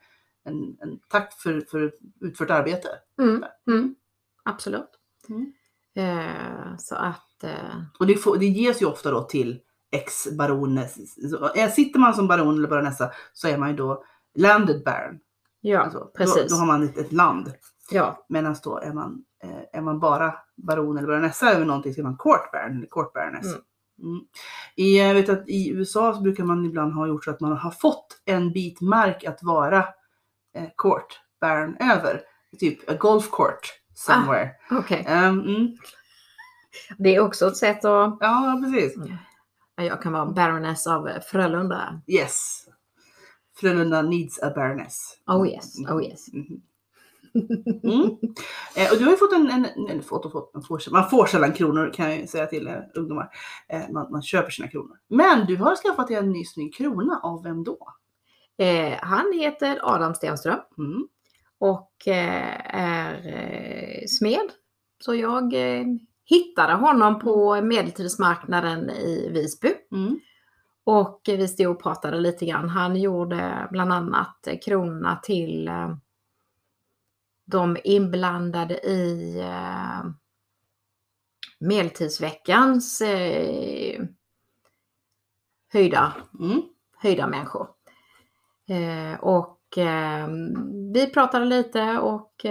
en, en tack för, för utfört arbete. Mm, mm, absolut. Mm. Eh, så att eh, Och det, får, det ges ju ofta då till ex-baroner. Så, eh, Sitter man som baron eller baronessa så är man ju då landed baron. ja, Alltså, då, precis. då har man ett, ett land. Ja, Medan då är man, eh, är man bara baron eller baronessa över någonting så är man court baron eller court baroness. Mm. Mm. I, jag vet att I USA så brukar man ibland ha gjort så att man har fått en bit mark att vara eh, court baron över. Typ a golf court somewhere. okej. Ehm, mm. Det är också ett sätt att Ja, precis. Jag kan vara baroness av Frölunda. Yes. Frölunda needs a baroness. Oh yes, oh yes. Mhm. Mm. Eh, och du har ju fått en, en eller fått och fått, man får, man får sällan kronor kan jag ju säga till eh, ungdomar. Eh, man, man köper sina kronor. Men du har skaffat dig en ny snygg krona av vem då? Eh, han heter Adam Stenström Mm. och eh, är eh, smed. Så jag hittade honom på medeltidsmarknaden i Visby. Mm. Och vi stod och pratade lite grann. Han gjorde bland annat kronorna till eh, de inblandade i eh, Medeltidsveckans eh, höjda, Mm. höjda människor. Och vi pratade lite och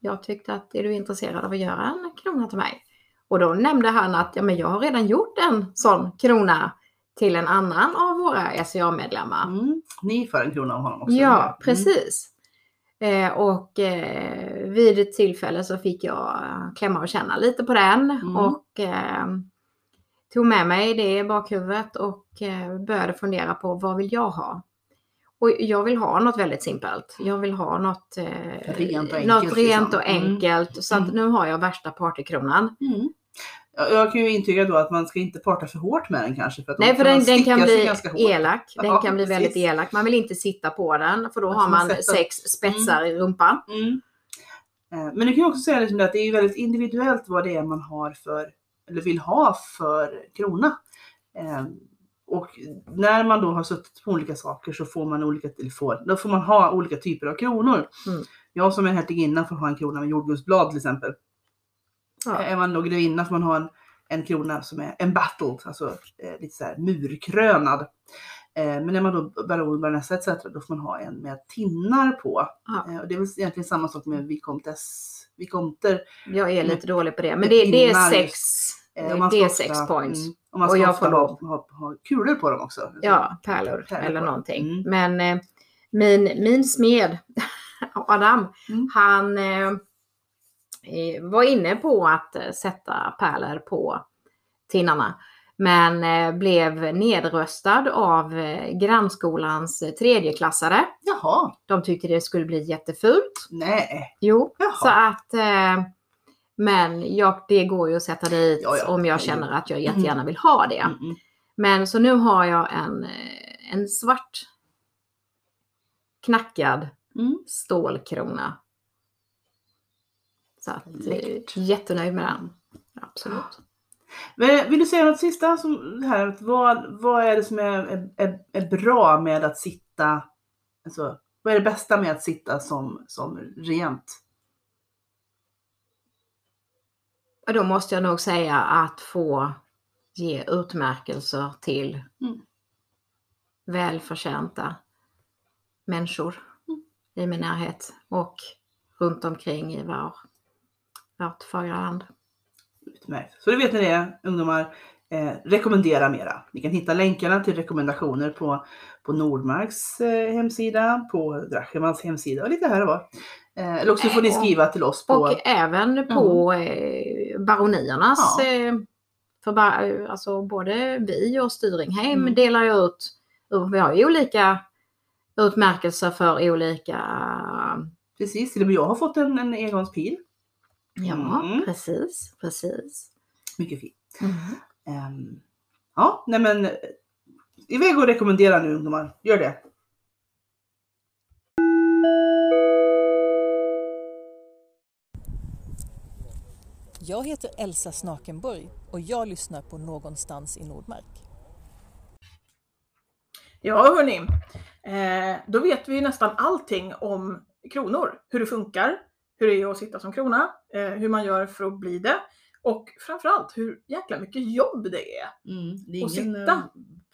jag tyckte att är du intresserad av att göra en krona till mig? Och då nämnde han att ja, men jag har redan gjort en sån krona till en annan av våra SCA-medlemmar. Mm. Ni får en krona av honom också. Ja, Mm. precis. Eh, och eh, vid ett tillfälle så fick jag klämma och känna lite på den Mm. och eh, tog med mig det i bakhuvudet och eh, började fundera på vad vill jag ha? Och jag vill ha något väldigt simpelt. Jag vill ha något, eh, Rent och enkelt, något rent liksom. och Mm. enkelt. Så att Mm. nu har jag värsta partykronan. Mm. Jag kan ju intyga då att man ska inte parta för hårt med den kanske. För att Nej, för den, den kan bli elak. Den Ja, kan bli väldigt precis. elak. Man vill inte sitta på den för då har man sätta- sex spetsar i rumpan. Mm. Eh, Men du kan ju också säga liksom att det är väldigt individuellt vad det är man har för, eller vill ha för krona. Eh, Och när man då har suttit på olika saker så får man olika, får, då får man ha olika typer av kronor. Mm. Jag som är hertiginna får ha en krona med jordgubbsblad till exempel. Ja. Är man grevinna får man ha en, en krona som är embattled, alltså eh, lite så här murkrönad. Eh, men när man då baron, baronessa etc. då får man ha en med tinnar på. Ja. Eh, och det är väl egentligen samma sak med vicomtess, vicomter. Jag är lite dålig på det. Men det, det är sex, Eh, och det är ofta- sex points. Mm, och man Och ska jag ofta får ha, ha, ha kulor på dem också. Ja, pärlor Pärlor eller någonting. Mm. Men eh, min, min smed, Adam, Mm. han eh, var inne på att eh, sätta pärlor på tinnarna. Men eh, blev nedröstad av eh, grannskolans tredjeklassare. Jaha, De tyckte det skulle bli jättefult. nej. Jo, Jaha. så att men jag, det går ju att sätta dit Ja, ja. om jag Ja, känner att jag jättegärna vill ha det. Mm, mm. Men så nu har jag en, en svart knackad Mm. stålkrona. Så att, eh, Läckert. jättenöjd med den. Absolut. Men Vill du säga något sista? Som här, vad, vad är det som är, är, är, bra med att sitta, alltså, vad är det bästa med att sitta som, som regent? Då måste jag nog säga att få ge utmärkelser till Mm. välförtjänta människor Mm. i min närhet och runt omkring i vår, vårt fagra land. Utmärkt. Så det vet ni det ungdomar. eh, rekommendera mera. Ni kan hitta länkarna till rekommendationer på, på Nordmarks eh, hemsida, på Drachemans hemsida och lite här och var. Eh, eller också får ni skriva till oss på... Och även på eh, baroniernas, Ja. eh, för ba, eh, alltså både vi och Styringheim Mm. delar ju ut, vi har ju olika utmärkelser för olika, Precis, till och med jag har fått en, en engångspil. Ja Mm. precis, precis. Mycket fint. Ehm, ja, nej men eh, iväg och rekommendera nu ungdomar. Gör det. Jag heter Elsa Snakenburg och jag lyssnar på Någonstans i Nordmark. Ja, hörni. Eh, då vet vi ju nästan allting om kronor. Hur det funkar, hur det är att sitta som krona, eh, hur man gör för att bli det och framförallt hur jäkla mycket jobb det är. Mm, det är Och ingen sitta. eh,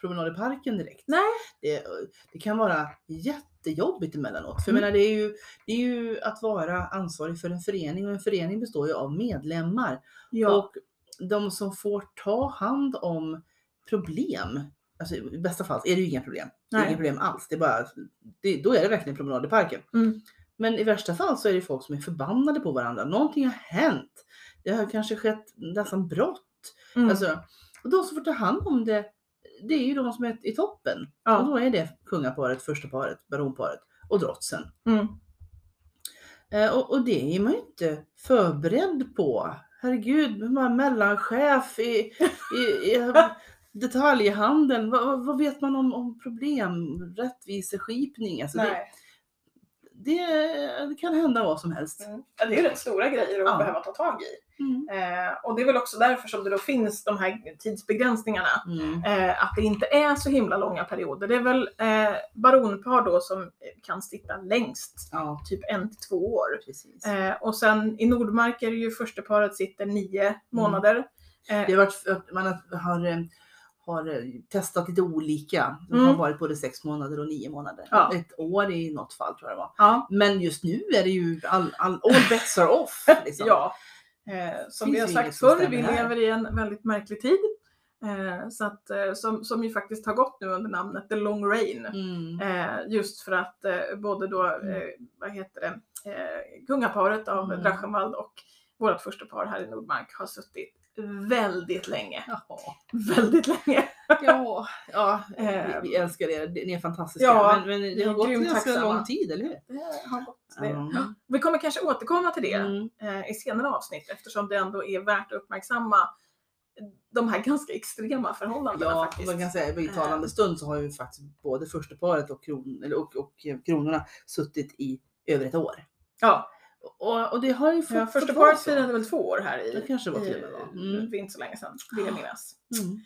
promenad i parken direkt. Nej. Det, det kan vara jättejobbigt emellanåt. För Mm. menar, det, är ju, det är ju att vara ansvarig för en förening och en förening består ju av medlemmar. Ja, Och de som får ta hand om problem, alltså i bästa fall är det ju inga problem. Det är inga problem alls. Det är bara, det, då är det verkligen promenad i parken. Mm. Men i värsta fall så är det folk som är förbannade på varandra. Någonting har hänt. Det har kanske skett nästan brott. mm. Alltså, och de som får ta hand om det, det är ju de som är i toppen. Och ja. då är det kungaparet, första paret, baronparet och drottsen. Mm. Eh, och, och det är man ju inte förberedd på. Herregud, man är mellanchef i, i, i detaljhandeln. Vad, vad- vet man om, om problem? Rättviseskipning? Alltså Nej. det, det kan hända vad som helst. Mm. Ja, det är rätt stora grejer att Ja. behöva ta tag i. Mm. Eh, och det är väl också därför som det då finns de här tidsbegränsningarna. Mm. Eh, att det inte är så himla långa perioder. Det är väl eh, baronpar då som kan sitta längst, Ja, typ en till två år. precis. Eh, och sen i Nordmark är det ju första paret sitter nio månader. Eh, Det har varit, man har, har, eh, har eh, testat lite olika. De Mm. har varit både sex månader och nio månader. Ja. Ett år i något fall tror jag det var. ja, Men just nu är det ju all, all, all bets are off. Liksom. ja. Eh, som vi har sagt förr, vi här. lever i en väldigt märklig tid. Eh, så att, eh, som, som ju faktiskt har gått nu under namnet The Long Rain. Mm. Eh, just för att eh, både då, eh, vad heter det, kungaparet av Mm. Drachenwald och vårt första par här i Nordmark har suttit väldigt länge. Jaha. Väldigt länge. Ja, ja Eh, vi, vi älskar er. Ni är fantastiska. ja, men, men det har gått ganska lång tid, eller hur? Det har gått. Ja. Vi kommer kanske återkomma till det Mm. eh, i senare avsnitt eftersom det ändå är värt att uppmärksamma de här ganska extrema förhållandena Ja, faktiskt. man kan säga i talande stund så har ju faktiskt både första paret och, kron, och, och eh, kronorna suttit i över ett år. Ja, Och, och det har ju fått ja, första paret firade väl två år här i, Det kanske var till. Mm. för inte så länge sedan, vill jag minnas. Mm.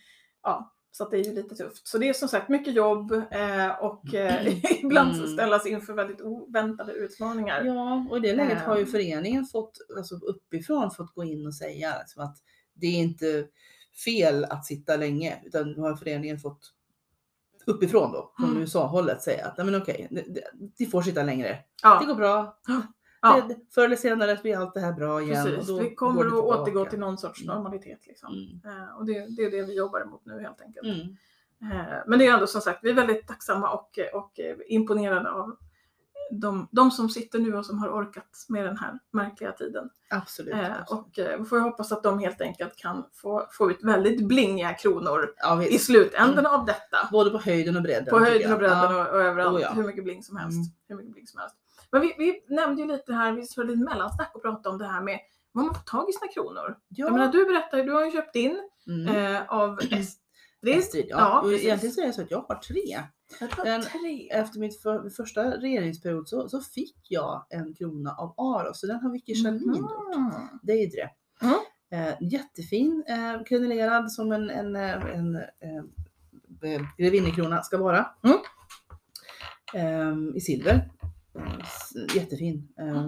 Ja, så det är ju lite tufft. Så det är som sagt mycket jobb eh, och eh, ibland Mm. ställas inför väldigt oväntade utmaningar. Ja, och i det läget har ju föreningen fått, alltså uppifrån fått gå in och säga liksom att det är inte fel att sitta länge, utan nu har föreningen fått uppifrån då, från Mm. USA-hållet säga att nej men okej, det- det- de får sitta längre. Det Ja, går bra. ja Det, förr eller senare blir allt det här bra igen. precis. Vi kommer att återgå till någon sorts Mm. normalitet. Liksom. Mm. Eh, och det, det är det vi jobbar emot nu helt enkelt. Mm. Eh, Men det är ändå som sagt, vi är väldigt tacksamma och, och imponerade av de, de som sitter nu och som har orkat med den här märkliga tiden. Absolut. Eh, och eh, vi får hoppas att de helt enkelt kan få, få ut väldigt blingiga kronor ja, i slutändan av detta. Både på höjden och bredden. På höjden och bredden Ja. och, och överallt. Oh ja. Hur mycket bling som helst. Mm. Hur mycket bling som helst. Men vi, vi nämnde ju lite här, vi körde lite mellansnack och pratade om det här med var man får tag i sina kronor. Ja. Jag menar, du berättar ju, du har ju köpt in mm. eh, av Estrid. Estrid, ja. ja, och egentligen så är det så att jag har tre. Jag tror Den- tre. Efter min för, första regeringsperiod så, så fick jag en krona av Aros, så den har Vicky Kjellin gjort. Mm. Deidre. Mm. Eh, jättefin, eh, krenelerad som en, en, eh, en eh, eh, grevinnekrona ska vara. Mm. Eh, I silver. Eh, jättefin. Eh,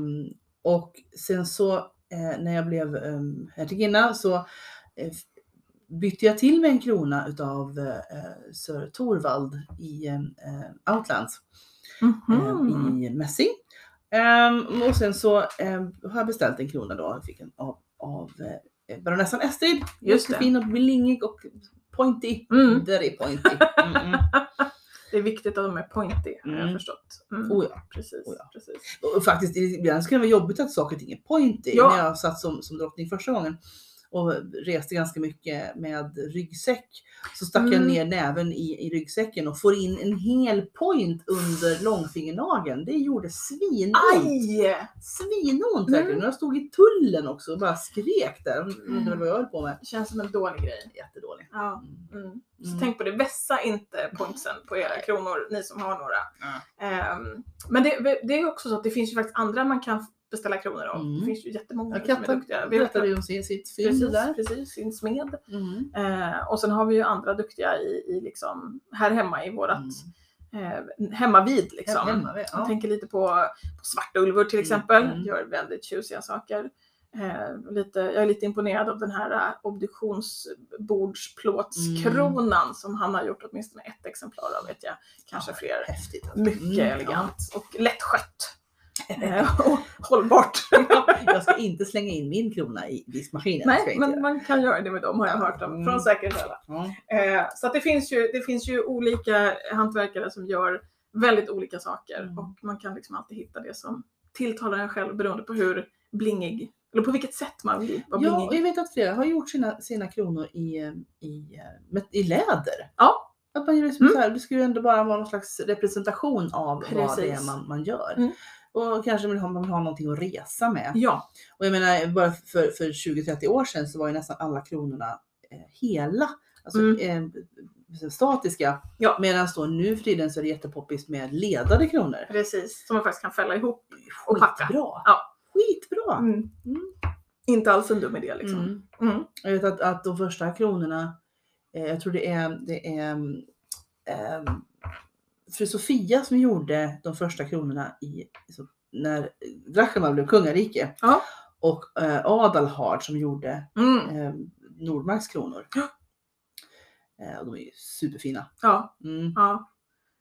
och sen så eh, när jag blev eh, hertiginna så eh, bytte jag till med en krona utav eh, Sir Torvald i eh, Outlands eh, Mhm. i mässing. Ehm, och sen så eh, har jag beställt en krona då, jag fick en av, av eh, baronessan Estrid. Just det. Jättefin och blingig och pointy. Mm. Är pointy. Mm, mm. Det är viktigt att de är pointy, har jag Mm. förstått. Mm. Oh ja. Precis, Oh ja. precis. Och faktiskt, ibland skulle det vara jobbigt att saker och ting är pointy. Ja. När jag satt som, som drottning första gången och reste ganska mycket med ryggsäck så stack jag Mm. ner näven i, i ryggsäcken och får in en hel point under långfingernageln. Det gjorde svinont. Aj! Svinont Mm. verkligen. Och Jag stod i tullen också och bara skrek där. Undrade vad jag höll på med. Känns som en dålig grej. Jättedålig. Ja. Mm. Mm. Så Mm. tänk på det, vässa inte pointsen på era kronor, ni som har några. Ja. Ehm, men det, det är också så att det finns ju faktiskt andra man kan beställa kronor av. Mm. Det finns ju jättemånga Jag som är kan duktiga. Vi berättade ju om sin, sitt fynd Precis, där. precis, sin smed. Mm. Eh, och sen har vi ju andra duktiga i, i liksom, här hemma i vårat, Mm. eh, hemma vid liksom. Hemma, ja. Jag tänker lite på, på Svartulvor till exempel, Mm. gör väldigt tjusiga saker. Eh, lite, jag är lite imponerad av den här eh, obduktionsbordsplåtskronan som han har gjort åtminstone ett exemplar av vet jag. Kanske Ja, fler. Häftigt. alltså. Mycket Mm, elegant och lättskött. Eh, hållbart. Ja. Jag ska inte slänga in min krona i diskmaskinen. Nej, jag inte men göra. man kan göra det med dem har jag hört om Mm. från källa. Ja. Eh, så att det, finns ju, det finns ju olika hantverkare som gör väldigt olika saker Mm. och man kan liksom alltid hitta det som tilltalar en själv beroende på hur blingig, eller på vilket sätt man vill vara Ja, och jag vet att flera har gjort sina, sina kronor i, eh, i, eh, i läder. Ja. Att man gör liksom Mm. så här, det ska ju ändå bara vara någon slags representation av vad det är Precis. man, man gör. Mm. Och kanske vill ha, man vill ha någonting att resa med. Ja, Och jag menar, bara för, för 20-30 år sedan så var ju nästan alla kronorna eh, hela. Alltså eh, statiska. Ja. Medan då nu för tiden så är det jättepoppis med ledade kronor. precis. Som man faktiskt kan fälla ihop. Och packa. Skitbra! Ja. Skitbra! Mm. Mm. Inte alls en dum idé liksom. Mm. Mm. Jag vet att, att de första kronorna, eh, jag tror det är, det är eh, fru Sofia som gjorde de första kronorna i, så, när Drachenwald blev kungarike. Ja. Och eh, Adalhard som gjorde Mm. eh, Nordmarks kronor. Ja. Eh, och de är ju superfina. Ja, Mm. ja.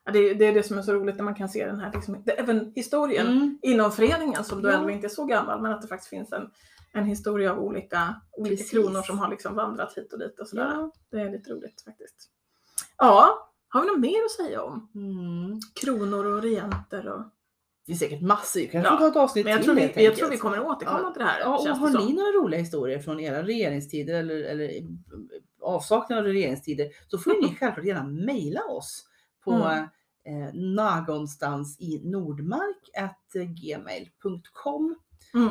Ja, Det, det är det som är så roligt när man kan se den här liksom, det, även historien Mm. inom föreningen som då Ja. ändå inte är så gammal men att det faktiskt finns en, en historia av olika, olika Precis. kronor som har liksom vandrat hit och dit och sådär. Ja. Det är lite roligt faktiskt. Ja, har vi något mer att säga om Mm. kronor och regenter? Och... Det är säkert massor, vi kanske Ja, ta ett avsnitt Men jag till tror, vi, helt jag tror vi kommer att återkomma Ja. till det här. Ja, och har som. ni några roliga historier från era regeringstider eller, eller avsaknad av regeringstider så får ni självklart gärna mejla oss på Mm. eh, någonstans i nordmark gmail.com. Mm.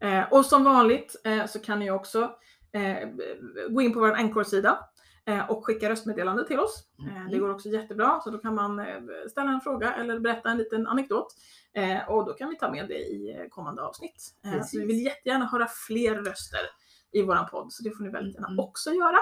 Eh, och som vanligt eh, så kan ni också eh, gå in på vår Anchor-sida eh, och skicka röstmeddelande till oss. Eh, Mm. det går också jättebra så då kan man eh, ställa en fråga eller berätta en liten anekdot eh, och då kan vi ta med det i eh, kommande avsnitt. Eh, så Precis. vi vill jättegärna höra fler röster i våran podd så det får ni väldigt gärna Mm. också göra.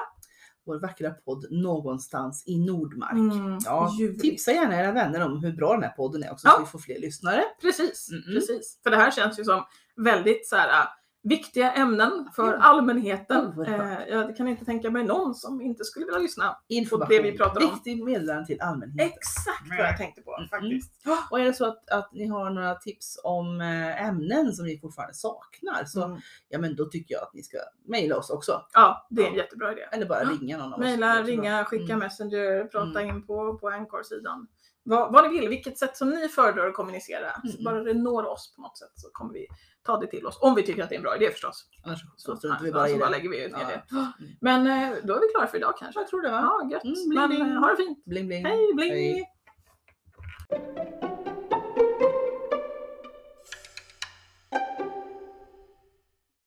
Vår vackra podd Någonstans i Nordmark. Mm, Ja, ljuvligt. tipsa gärna era vänner om hur bra den här podden är också Ja. så vi får fler lyssnare. Precis, precis. För det här känns ju som väldigt så här, viktiga ämnen för allmänheten. Eh, jag kan inte tänka mig någon som inte skulle vilja lyssna. Information, det vi pratar om. viktig meddelande till allmänheten. Exakt vad jag tänkte på Mm. faktiskt. Och är det så att, att ni har några tips om eh, ämnen som ni fortfarande saknar så Mm. ja, men då tycker jag att ni ska mejla oss också. Ja, det är en Ja. jättebra idé. Eller bara Ja. ringa någon av oss. Mejla, ringa, skicka Mm. messenger, prata Mm. in på, på Anchor-sidan. Vad, vad ni vill, vilket sätt som ni föredrar att kommunicera. Mm. bara det når oss på något sätt så kommer vi ta det till oss. Om vi tycker att det är en bra idé förstås. Annars så, Så, vi bara i så bara lägger vi ner Ja. det. Mm. Men eh, då är vi klara för idag kanske. Jag tror det va? Ja, gött. Mm, bling, bling. eh, ha det fint. Bling bling. Hej bling! Hej.